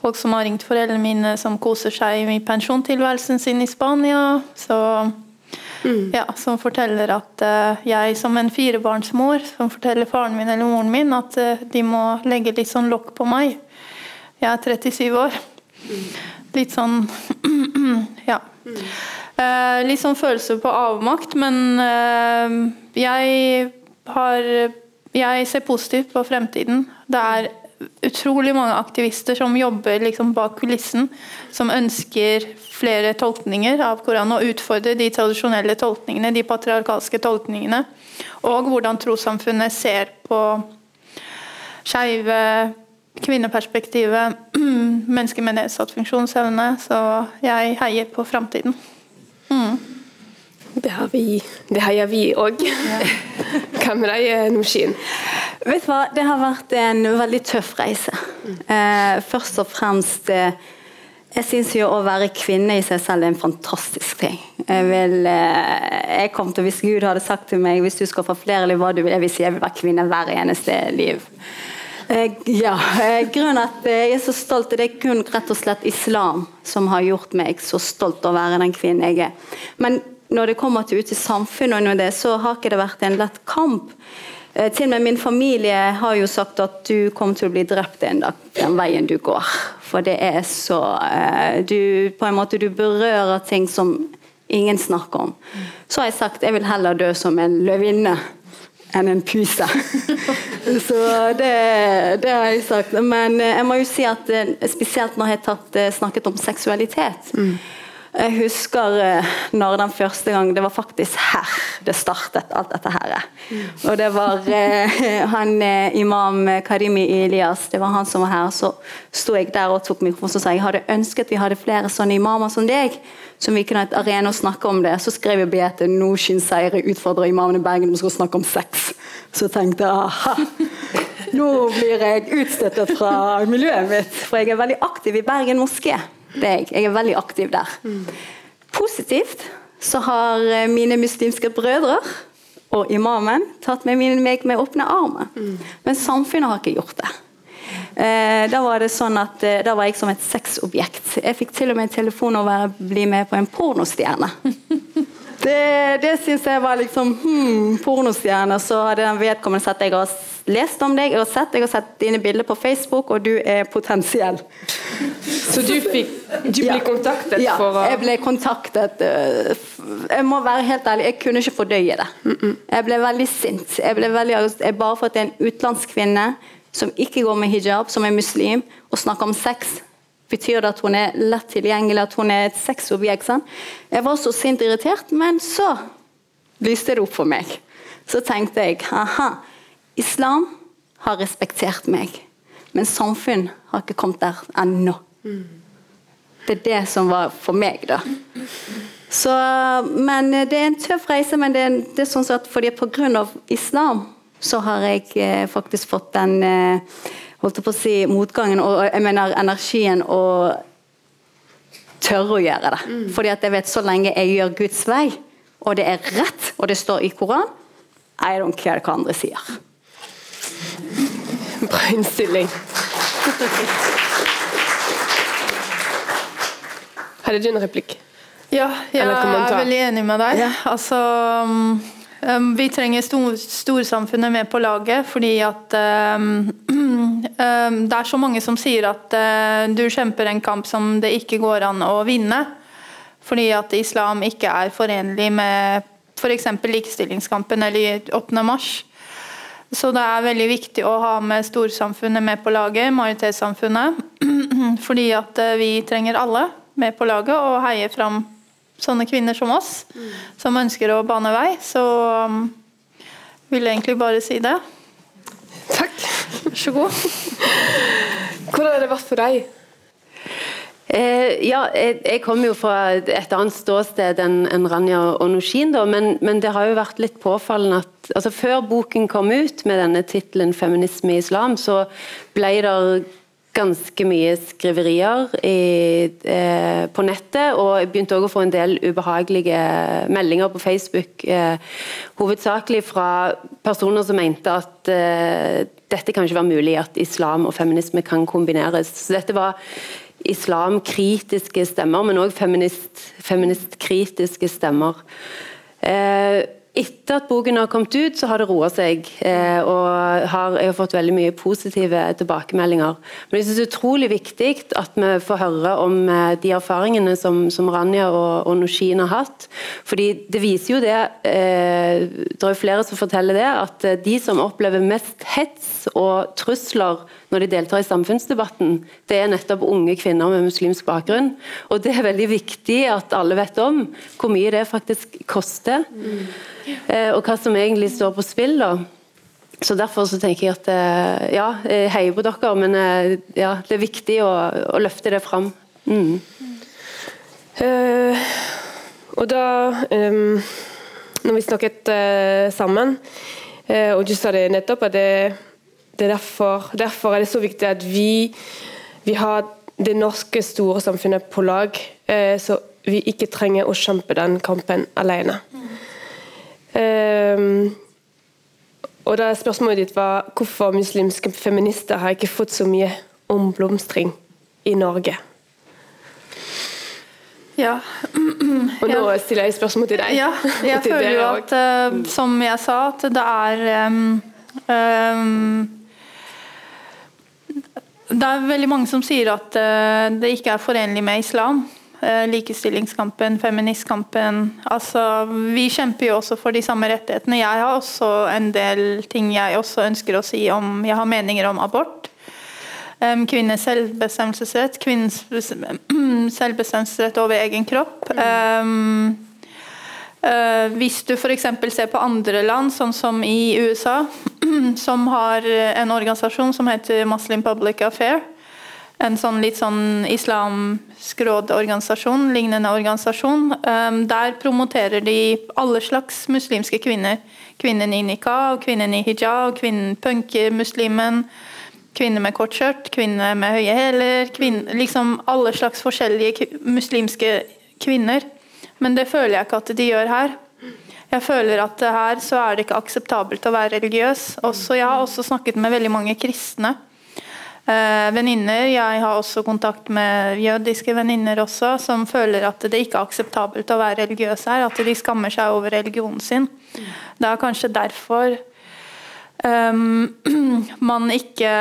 Folk som har ringt foreldrene mine som koser seg i pensjontilværelsen sin i Spania. Så, mm. ja, som forteller at uh, jeg som en firebarnsmor, som forteller faren min eller moren min at uh, de må legge litt sånn lokk på meg. Jeg er 37 år. Litt sånn Ja. Uh, litt sånn følelse på avmakt, men uh, jeg har Jeg ser positivt på fremtiden. Det er utrolig mange aktivister som jobber liksom bak kulissen, som ønsker flere tolkninger av Koranen og utfordrer de tradisjonelle tolkningene, de patriarkalske tolkningene, og hvordan trossamfunnet ser på skeive kvinneperspektivet, mennesker med nedsatt funksjonsevne. Så jeg heier på framtiden. Mm. Det, har vi, det heier vi òg. Hva med deg, Nushin? Vet du hva, det har vært en veldig tøff reise. Eh, først og fremst eh, jeg syns jo å være kvinne i seg selv er en fantastisk ting. Jeg vil, eh, jeg kom til, Hvis Gud hadde sagt til meg hvis du skal få flere liv, hva du vil, jeg vil si jeg vil være kvinne hver eneste liv. Eh, ja, eh, grunnen at eh, jeg er så stolt, det er kun rett og slett islam som har gjort meg så stolt av å være den kvinnen jeg er. Men når det kommer til ute i samfunnet, og det, så har ikke det vært en lett kamp. Til og med min familie har jo sagt at du kommer til å bli drept en dag, den veien du går. For det er så du, På en måte du berører ting som ingen snakker om. Så har jeg sagt jeg vil heller dø som en løvinne enn en puse. Så det, det, har jeg sagt. Men eh, jeg må jo si at eh, spesielt når jeg har eh, snakket om seksualitet mm. Jeg husker når den første gang Det var faktisk her det startet, alt dette her. Mm. Og det var han imam Karimi Elias, det var han som var her. Så sto jeg der og tok mikrofonen og sa jeg hadde ønsket vi hadde flere sånne imamer som deg som vi kunne ha et arena å snakke om det. Så skrev jeg Beate nå Seire utfordrer imamen i Bergen om å snakke om sex. Så tenkte jeg aha, nå blir jeg utstøttet fra miljøet mitt. For jeg er veldig aktiv i Bergen moské. Det er jeg. Jeg er veldig aktiv der. Positivt så har mine muslimske brødre og imamen tatt med meg med åpne armer. Men samfunnet har ikke gjort det. Eh, da var det sånn at eh, da var jeg som et sexobjekt. Jeg fikk til og med en telefon om å bli med på en pornostjerne. Det, det syns jeg var liksom hmm, pornostjerne. Så hadde den vedkommende sett jeg har lest om deg, jeg har sett, jeg har sett dine bilder på Facebook, og du er potensiell. Så du, fikk, du ble kontaktet ja, for å Ja, jeg ble kontaktet. Eh, jeg må være helt ærlig, jeg kunne ikke fordøye det. Jeg ble veldig sint. Jeg ble veldig, bare for at det er en utenlandsk kvinne som ikke går med hijab, som er muslim, og snakker om sex, Betyr det at hun er lett tilgjengelig, at hun er et sexobjekt? sant? Jeg var så sint irritert, men så lyste det opp for meg. Så tenkte jeg aha, islam har respektert meg, men samfunn har ikke kommet der ennå. Det er det som var for meg, da. Så, men det er en tøff reise, men det er, det er sånn at fordi pga. islam så har jeg eh, faktisk fått den eh, holdt jeg på å si, motgangen og jeg mener energien og tørre å gjøre det. Mm. Fordi at jeg vet så lenge jeg gjør Guds vei, og det er rett, og det står i Koran, I don't care hva andre sier. Bra innstilling. Hadde du en replikk? Ja, jeg er veldig enig med deg. Ja. Altså, um, um, vi trenger stor, storsamfunnet med på laget, fordi at um, um, det er så mange som sier at uh, du kjemper en kamp som det ikke går an å vinne. Fordi at islam ikke er forenlig med f.eks. Likestillingskampen eller 8. mars. Så det er veldig viktig å ha med storsamfunnet med på laget, majoritetssamfunnet. Fordi at uh, vi trenger alle med på laget og heier fram sånne kvinner som oss, mm. som ønsker å bane vei. Så um, vil jeg egentlig bare si det. Takk. Vær så god. Hvordan har det vært for deg? Eh, ja, jeg, jeg kommer jo fra et annet ståsted enn en Ranja og da, men, men, det har jo vært litt påfallende at altså Før boken kom ut med denne tittelen 'Feminisme i islam', så ble det ganske mye skriverier i, eh, på nettet, og jeg begynte også å få en del ubehagelige meldinger på Facebook. Eh, hovedsakelig fra personer som mente at eh, dette kan ikke være mulig, at islam og feminisme kan kombineres. Så dette var islamkritiske stemmer, men òg feministkritiske feminist stemmer. Eh, etter at boken har kommet ut, så har det roa seg. Eh, og har, jeg har fått veldig mye positive tilbakemeldinger. Men jeg synes det er utrolig viktig at vi får høre om eh, de erfaringene som, som Rania og, og Nushin har hatt. Fordi det viser jo det, det er flere som forteller det, at de som opplever mest hets og trusler når de deltar i samfunnsdebatten, det er nettopp unge kvinner med muslimsk bakgrunn. Og det er veldig viktig at alle vet om hvor mye det faktisk koster. Eh, og hva som egentlig står på spill. da. Så Derfor så tenker jeg at eh, ja, jeg heier på dere, men eh, ja, det er viktig å, å løfte det fram. Mm. Uh, og da um, Når vi snakket uh, sammen, uh, og du sa det nettopp, at det, det er derfor, derfor, er det så viktig at vi, vi har det norske store samfunnet på lag, så vi ikke trenger å kjempe den kampen alene. Um, og da Spørsmålet ditt var hvorfor muslimske feminister har ikke fått så mye omblomstring i Norge. Ja. Og nå ja. stiller jeg spørsmål til deg. Ja, jeg føler jo at, uh, som jeg sa, at det er um, um, Det er veldig mange som sier at uh, det ikke er forenlig med islam. Eh, likestillingskampen, feministkampen. Altså, vi kjemper jo også for de samme rettighetene. Jeg har også en del ting jeg også ønsker å si om Jeg har meninger om abort. Um, kvinners selvbestemmelsesrett, kvinnens selvbestemmelsesrett over egen kropp. Um, uh, hvis du f.eks. ser på andre land, sånn som i USA, som har en organisasjon som heter Muslim Public Affair, en sånn litt sånn islamsk rådorganisasjon, lignende organisasjon. Um, der promoterer de alle slags muslimske kvinner. Kvinnen i nikah, kvinnen i hijab, kvinnen punker-muslimen, kvinner med kort skjørt, kvinner med høye hæler. Liksom alle slags forskjellige muslimske kvinner. Men det føler jeg ikke at de gjør her. Jeg føler at her så er det ikke akseptabelt å være religiøs. Også, jeg har også snakket med veldig mange kristne eh, venninner. Jeg har også kontakt med jødiske venninner også, som føler at det ikke er akseptabelt å være religiøs her. At de skammer seg over religionen sin. Det er kanskje derfor um, man ikke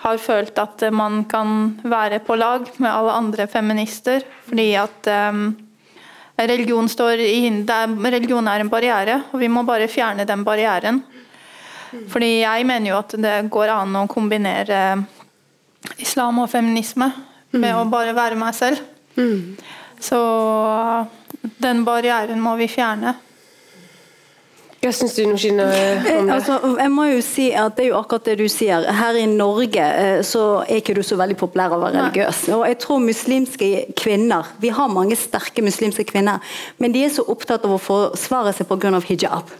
har følt at man kan være på lag med alle andre feminister. Fordi at um, religion, står i, religion er en barriere, og vi må bare fjerne den barrieren. Fordi jeg mener jo at det går an å kombinere islam og feminisme. med å bare være meg selv. Så den barrieren må vi fjerne. Hva syns du, Noshina? Altså, jeg må jo si at Det er jo akkurat det du sier. Her i Norge eh, så er ikke du så veldig populær å være religiøs. Og jeg tror muslimske kvinner Vi har mange sterke muslimske kvinner, men de er så opptatt av å forsvare seg pga. hijab.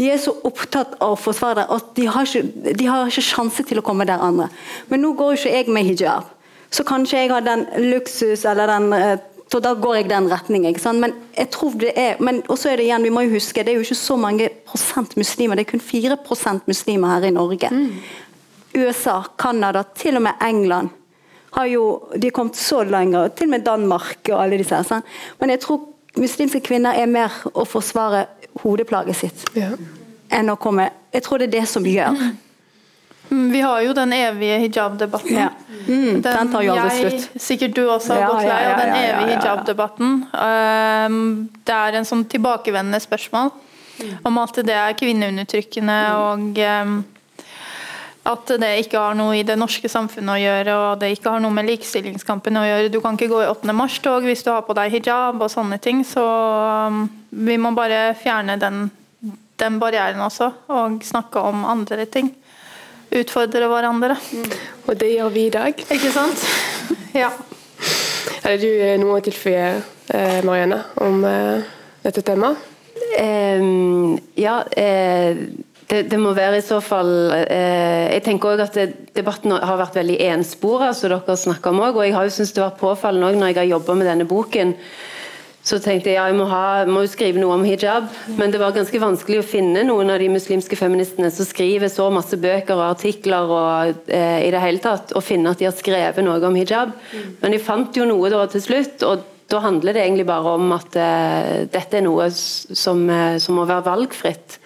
De er så opptatt av å forsvare det at de har, ikke, de har ikke sjanse til å komme der andre. Men nå går jo ikke jeg med hijab, så kanskje jeg har den luksus eller den eh, så da går jeg den retningen. ikke sant? Men jeg tror det er, men også er det igjen, vi må jo huske, det er jo ikke så mange prosent muslimer. Det er kun 4% muslimer her i Norge. USA, Canada, til og med England har jo de har kommet så lenger. Til og med Danmark og alle disse. her, sant? Men jeg tror muslimske kvinner er mer å forsvare hodeplaget sitt Ja. enn å komme Jeg tror det er det som gjør. Mm, Vi har jo den evige hijab-debatten. Ja. Mm, den tar jo aldri jeg, slutt. Sikkert du også har gått lei av den evige ja, ja. hijab-debatten. Um, det er en sånn tilbakevendende spørsmål om at det er kvinneundertrykkende og um, at det ikke har noe i det norske samfunnet å gjøre, og det ikke har noe med likestillingskampen å gjøre. Du kan ikke gå i 8. mars-tog hvis du har på deg hijab og sånne ting. Så um, vi må bare fjerne den, den barrieren også, og snakke om andre ting. Utfordre hverandre. Og det gjør vi i dag. Ikke sant? Ja. Har du eh, noe å tilføye, eh, Marianne, om eh, dette temaet? Ehm, ja, eh, det, det må være i så fall eh, Jeg tenker også at det, debatten har vært veldig enspora, som dere snakker om òg. og jeg har jo syntes det var påfallende òg når jeg har jobba med denne boken. Så tenkte jeg ja, jeg må, ha, må jo skrive noe om hijab, men det var ganske vanskelig å finne noen av de muslimske feministene som skriver så masse bøker og artikler og eh, i det hele tatt, og finne at de har skrevet noe om hijab. Men jeg fant jo noe da til slutt, og da handler det egentlig bare om at eh, dette er noe som, eh, som må være valgfritt.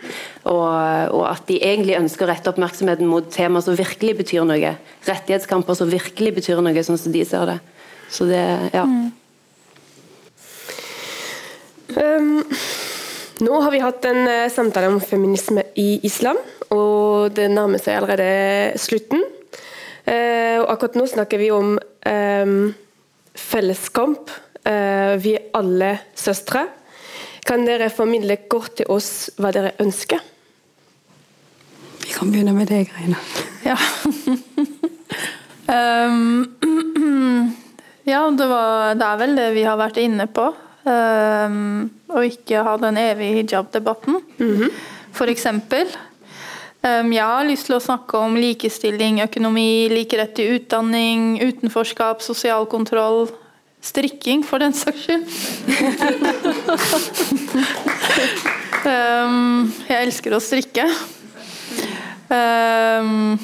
Og, og at de egentlig ønsker å rette oppmerksomheten mot tema som virkelig betyr noe. Rettighetskamper som virkelig betyr noe, sånn som de ser det. Så det, ja. Um, nå har vi hatt en uh, samtale om feminisme i islam, og det nærmer seg allerede slutten. Uh, og akkurat nå snakker vi om um, felleskamp. Uh, vi er alle søstre. Kan dere formidle kort til oss hva dere ønsker? Vi kan begynne med deg, greiene. Ja. um, ja, det, var, det er vel det vi har vært inne på. Um, å ikke ha den evige hijab-debatten, for eksempel. Um, jeg har lyst til å snakke om likestilling, økonomi, like rett til utdanning, utenforskap, sosial kontroll. Strikking, for den saks skyld. um, jeg elsker å strikke. Um,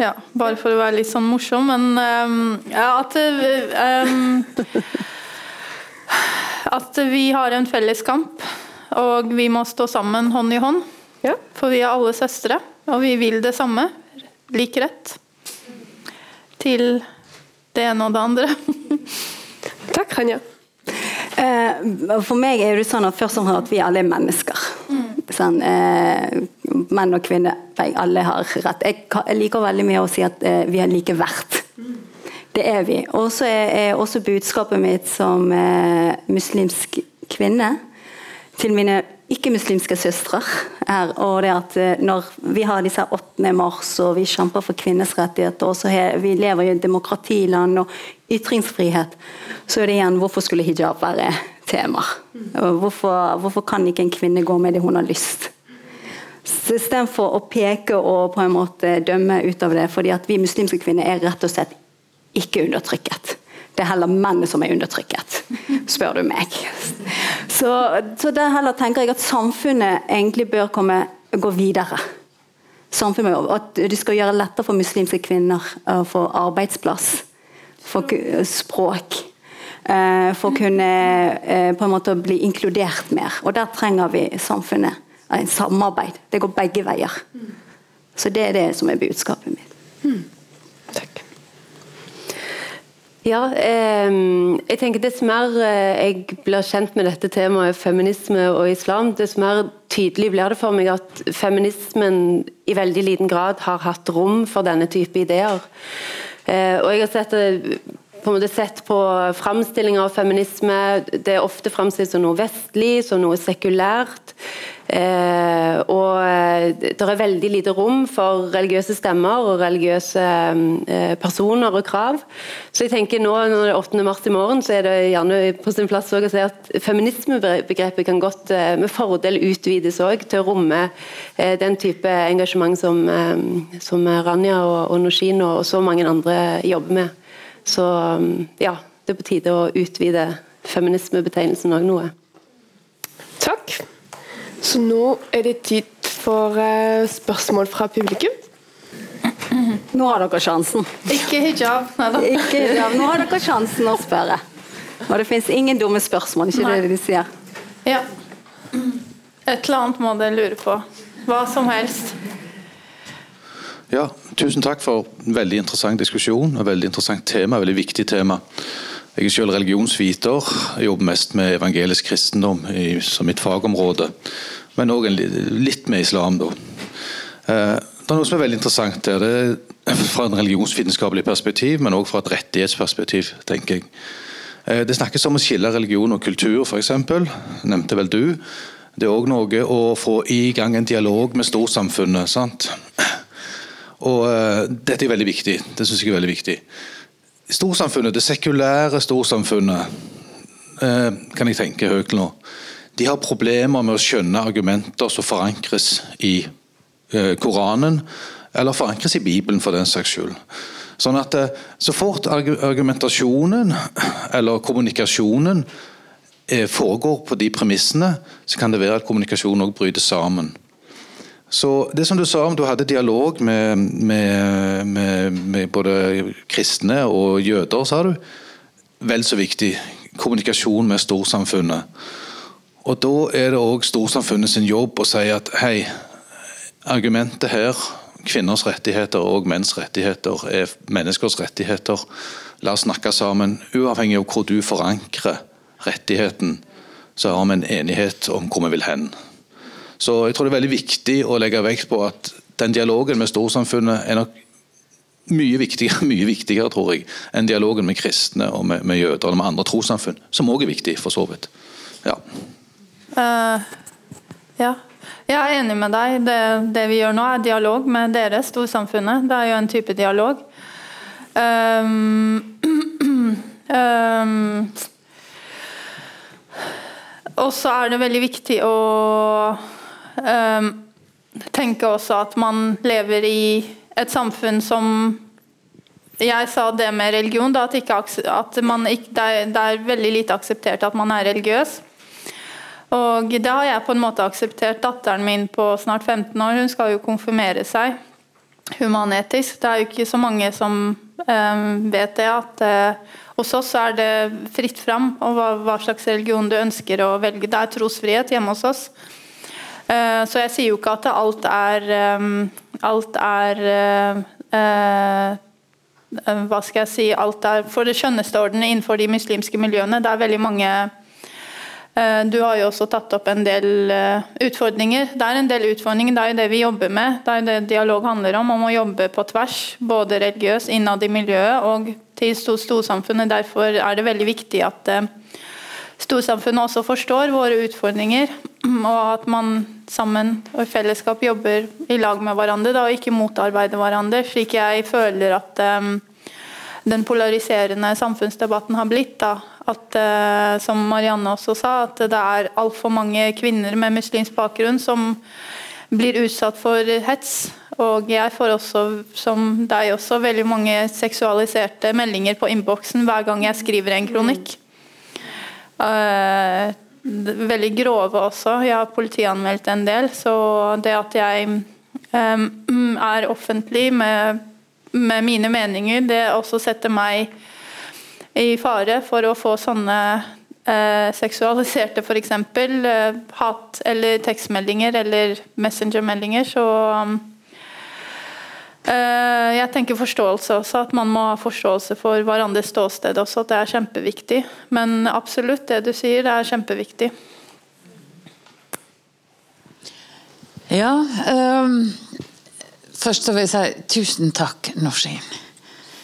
ja, bare for å være litt sånn morsom, men ja, at um, At vi har en felles kamp, og vi må stå sammen hånd i hånd. Ja. For vi er alle søstre, og vi vil det samme. Lik rett til det ene og det andre. Takk, Ranja. Eh, For meg er det sånn at først og fremst at vi alle er mennesker. Sånn, eh, menn og kvinner, alle har rett. Jeg, liker veldig mye å si at eh, vi er like verdt. Det er vi. Og så er, er også budskapet mitt som eh, muslimsk kvinne til mine ikke-muslimske søstre er og det at eh, når vi har disse 8. mars og vi kjemper for kvinners rettigheter, og så he- vi lever i et demokratiland og ytringsfrihet, så er det igjen hvorfor skulle hijab være tema? Hvorfor, hvorfor kan ikke en kvinne gå med det hun har lyst? Istedenfor å peke og på en måte dømme ut av det, fordi at vi muslimske kvinner er rett og slett ikke undertrykket. Det er heller mennene som er undertrykket, spør du meg. Så, så der heller tenker jeg at samfunnet egentlig bør komme, gå videre. Samfunnet, at de skal gjøre det lettere for muslimske kvinner å få arbeidsplass, for språk. eh, For å kunne eh, på en måte bli inkludert mer. Og der trenger vi samfunnet. En samarbeid. Det går begge veier. Så det er det som er budskapet mitt. Ja, eh, jeg tenker Dess mer eh, jeg blir kjent med dette temaet feminisme og islam, dess mer tydelig blir det for meg at feminismen i veldig liten grad har hatt rom for denne type ideer. Eh, og jeg har sett det på en måte sett på framstillinga av feminisme. Det er ofte framstilt som noe vestlig, som noe sekulært. Eh, og eh, det er veldig lite rom for religiøse stemmer og religiøse eh, personer og krav. Så jeg tenker nå når det er 8. mars i morgen, så er det gjerne på sin plass å si at feminismebegrepet kan godt eh, med fordel utvides også, til å romme eh, den type engasjement som, eh, som Rania og, og Noshino og så mange andre jobber med. Så ja, det er på tide å utvide feminismebetegnelsen òg noe. Takk. Så nå er det tid for uh, spørsmål fra publikum. Nå har dere sjansen. Ikke hijab. Ikke hijab. Nå har dere sjansen å spørre. Og det fins ingen dumme spørsmål, ikke Nei. det de sier? Ja. Et eller annet må dere lure på. Hva som helst. Ja, tusen takk for en veldig interessant diskusjon. et veldig interessant tema, veldig viktig tema. Jeg er selv religionsviter. Jeg jobber mest med evangelisk kristendom i, som mitt fagområde. Men òg litt med islam, da. Eh, det er noe som er veldig interessant her. Det er fra en religionsvitenskapelig perspektiv, men òg fra et rettighetsperspektiv, tenker jeg. Eh, det snakkes om å skille religion og kultur, f.eks. Nevnte vel du. Det er òg noe å få i gang en dialog med storsamfunnet. sant? Og uh, Dette er veldig viktig. Det synes jeg er veldig viktig storsamfunnet, det sekulære storsamfunnet, uh, kan jeg tenke høyt nå, de har problemer med å skjønne argumenter som forankres i uh, Koranen, eller forankres i Bibelen for den saks skyld. Sånn at Så fort argumentasjonen eller kommunikasjonen foregår på de premissene, så kan det være at kommunikasjonen òg bryter sammen. Så det som du sa om du hadde dialog med, med, med, med både kristne og jøder, sa du. Vel så viktig. Kommunikasjon med storsamfunnet. Og Da er det òg storsamfunnet sin jobb å si at hei, argumentet her, kvinners rettigheter og menns rettigheter, er menneskers rettigheter. La oss snakke sammen. Uavhengig av hvor du forankrer rettigheten, så har vi en enighet om hvor vi vil hen. Så jeg tror det er veldig viktig å legge vekt på at den dialogen med storsamfunnet er nok mye viktigere, mye viktigere tror jeg, enn dialogen med kristne og med, med jøder eller med andre trossamfunn, som òg er viktig, for så vidt. Ja. Uh, ja. Jeg er enig med deg. Det, det, vi gjør nå, er dialog med dere, storsamfunnet. Det er jo en type dialog. Um, um, og så er det veldig viktig å um, tenke også at man lever i et samfunn som Jeg sa det med religion, da, at, ikke, at ikke, det, er, det, er, veldig lite akseptert at man er religiøs. Og det har jeg på en måte akseptert. Datteren min på snart 15 år hun skal jo konfirmere seg humanetisk. Det er jo ikke så mange som um, vet det. at uh, Hos oss er det fritt fram og hva, hva slags religion du ønsker å velge. Det er trosfrihet hjemme hos oss. Eh, så jeg sier jo ikke at alt er Alt er eh, eh, Hva skal jeg si Alt er for det skjønneste ordenet innenfor de muslimske miljøene. Det er veldig mange du har jo også tatt opp en del utfordringer. Det er en del utfordringer, det er jo det vi jobber med. Det er det dialog handler om, om å jobbe på tvers. Både religiøst, innad i miljøet og til storsamfunnet. Derfor er det veldig viktig at storsamfunnet også forstår våre utfordringer, og at man sammen og i fellesskap jobber i lag med hverandre da, og ikke motarbeider hverandre, slik jeg føler at um, den polariserende samfunnsdebatten har blitt. Da. At, uh, som Marianne også sa, at det er altfor mange kvinner med muslimsk bakgrunn som blir utsatt for hets. Og jeg får også, som deg også, veldig mange seksualiserte meldinger på innboksen hver gang jeg skriver en kronikk. Uh, veldig grove også. Jeg har politianmeldt en del. Så det at jeg um, er offentlig med, med, mine meninger, det også setter meg i fare for å få sånne uh, seksualiserte f.eks. Uh, hat- eller tekstmeldinger eller messengermeldinger. Så um, Eh, jeg tenker forståelse også, at man må ha forståelse for hverandres ståsted også. At det er kjempeviktig. Men absolutt, det du sier, det er kjempeviktig. Ja um, Først vil jeg si tusen takk, Norsin.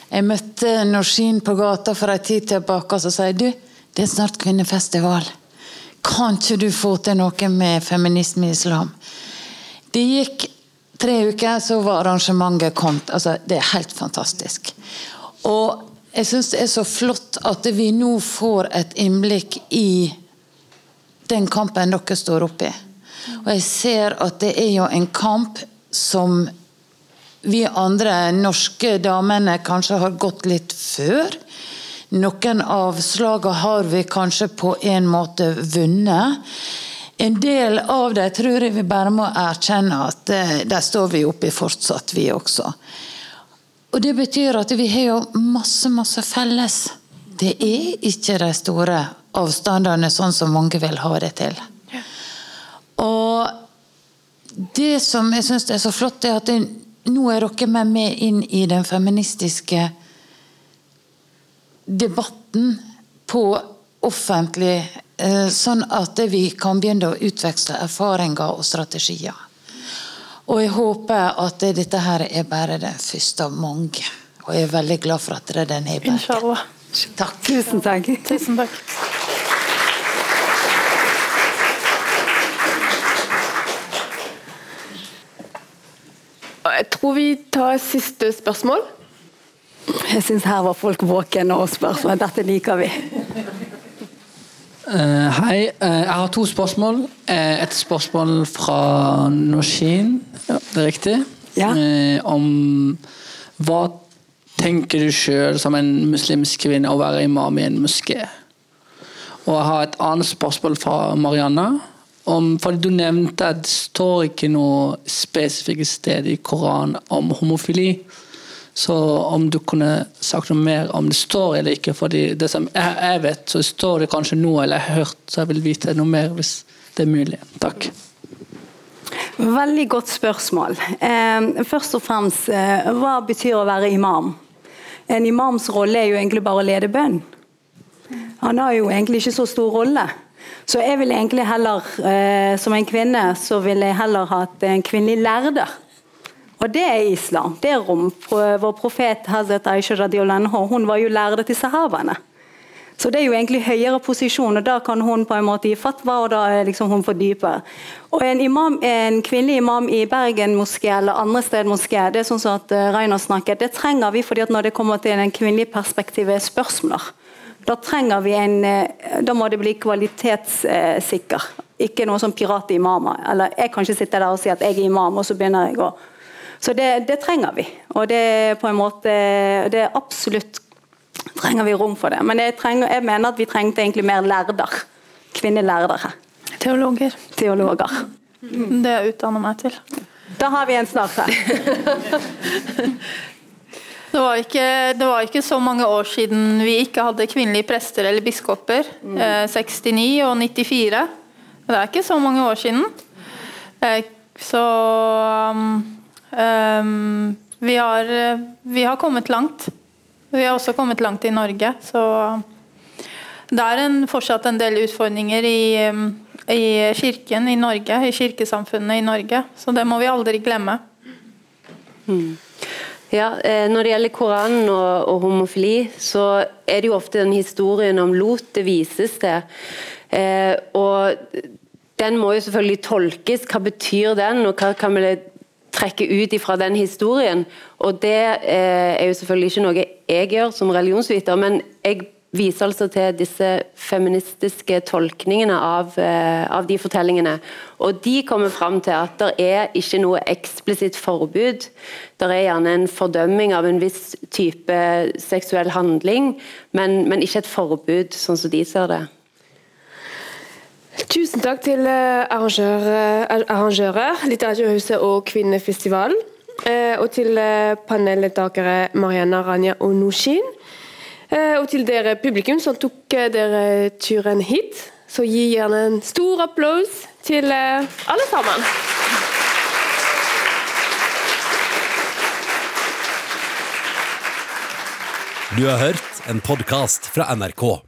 Jeg møtte Norsin på gata for en tid tilbake og så sier du, det er snart kvinnefestival. Kan ikke du få til noe med feminisme i islam? Det gikk tre uker, så var arrangementet kommet. Altså, det er helt fantastisk. Og jeg syns det er så flott at vi nå får et innblikk i den kampen dere står oppe i. Og jeg ser at det er jo en kamp som vi andre norske damene kanskje har gått litt før. Noen av slagene har vi kanskje på en måte vunnet. En del av dem tror jeg vi bare må erkjenne at eh, der står vi oppe i fortsatt, vi også. Og Det betyr at vi har jo masse, masse felles. Det er ikke de store avstandene sånn som mange vil ha det til. Og det som jeg syns er så flott, er at det, nå er dere med meg inn i den feministiske debatten på offentlig, sånn at vi kan begynne å utveksle erfaringer og strategier. Og jeg håper at dette her er bare den første av mange. Og jeg er veldig glad for at det er den her. Takk. Tusen takk. Tusen takk. Jeg tror vi tar siste spørsmål. Jeg syns her var folk våkne og spørsmål. Dette liker vi. Eh, hei. Uh, jeg har to spørsmål. Uh, et spørsmål fra Noshin, ja, det er riktig. Ja. Om hva tenker du sjøl som en muslimsk kvinne å være imam i en moské? Og jeg har et annet spørsmål fra Marianna. Om, for Du nevnte at det står ikke noe spesifikke sted i Koranen om homofili. Så om du kunne sagt noe mer om det står eller ikke. fordi det som jeg, vet, så står det kanskje noe eller jeg har hørt, så jeg vil vite noe mer hvis det er mulig. Takk. Veldig godt spørsmål. Først og fremst, eh, hva betyr å være imam? En imams rolle er jo egentlig bare å lede bønn. Han har jo egentlig ikke så stor rolle. Så jeg vil egentlig heller, eh, som en kvinne, så vil jeg heller hatt en kvinnelig lærde. Og det er islam. Det er rom. Vår profet Hazret Aisha Radiolanho, hun var jo lærde til sahabene. Så det er jo egentlig høyere posisjon, og da kan hun på en måte gi fatwa, og da er liksom hun fordyper. Og en, imam, en kvinnelig imam i Bergen moské eller andre sted moské, det er sånn som at Reiner Rainer snakket, det trenger vi fordi at når det kommer til den kvinnelige perspektivet spørsmål, da trenger vi en eh, Da må det bli kvalitetssikker. Ikke noe som piratimamer. Eller jeg kan ikke sitte der og si at jeg er imam, og så begynner jeg å Så det, det trenger vi. Og det er på en måte Det er absolutt trenger vi rom for det. Men jeg, trenger, jeg mener at vi trengte egentlig mer lærder. Kvinnelærder her. Teologer. Teologer. Det jeg utdanner meg til. Da har vi en snart her. Det var, ikke, det var ikke så mange år siden vi ikke hadde kvinnelige prester eller biskoper. Eh, 69 og 94. Det er ikke så mange år siden. Eh, så um, um, vi, har, vi har kommet langt. Vi har også kommet langt i Norge, så det er en, fortsatt en del utfordringer i, i kirken i Norge, i kirkesamfunnet i Norge. Så det må vi aldri glemme. Ja, eh, Når det gjelder Koranen og, og, homofili, så er det jo ofte den historien om Lot det vises til. Eh, og den må jo selvfølgelig tolkes. Hva betyr den, og hva kan vi trekke ut fra den historien? Og Det eh, er jo selvfølgelig ikke noe jeg gjør som religionsviter, men jeg viser altså til disse feministiske tolkningene av, eh, av, de fortellingene. Og De kommer fram til at det er ikke noe eksplisitt forbud. Det er gjerne en fordømming av en viss type seksuell handling, men, men ikke et forbud, sånn som de ser det. Tusen takk til eh, arrangører, arrangører Litteraturhuset og Kvinnefestivalen. Og til paneldeltakere Marianna Ranja og Nushin. Og til dere publikum som tok dere turen hit. Så gi gjerne en stor applaus til alle sammen. Du har hørt en podkast fra NRK.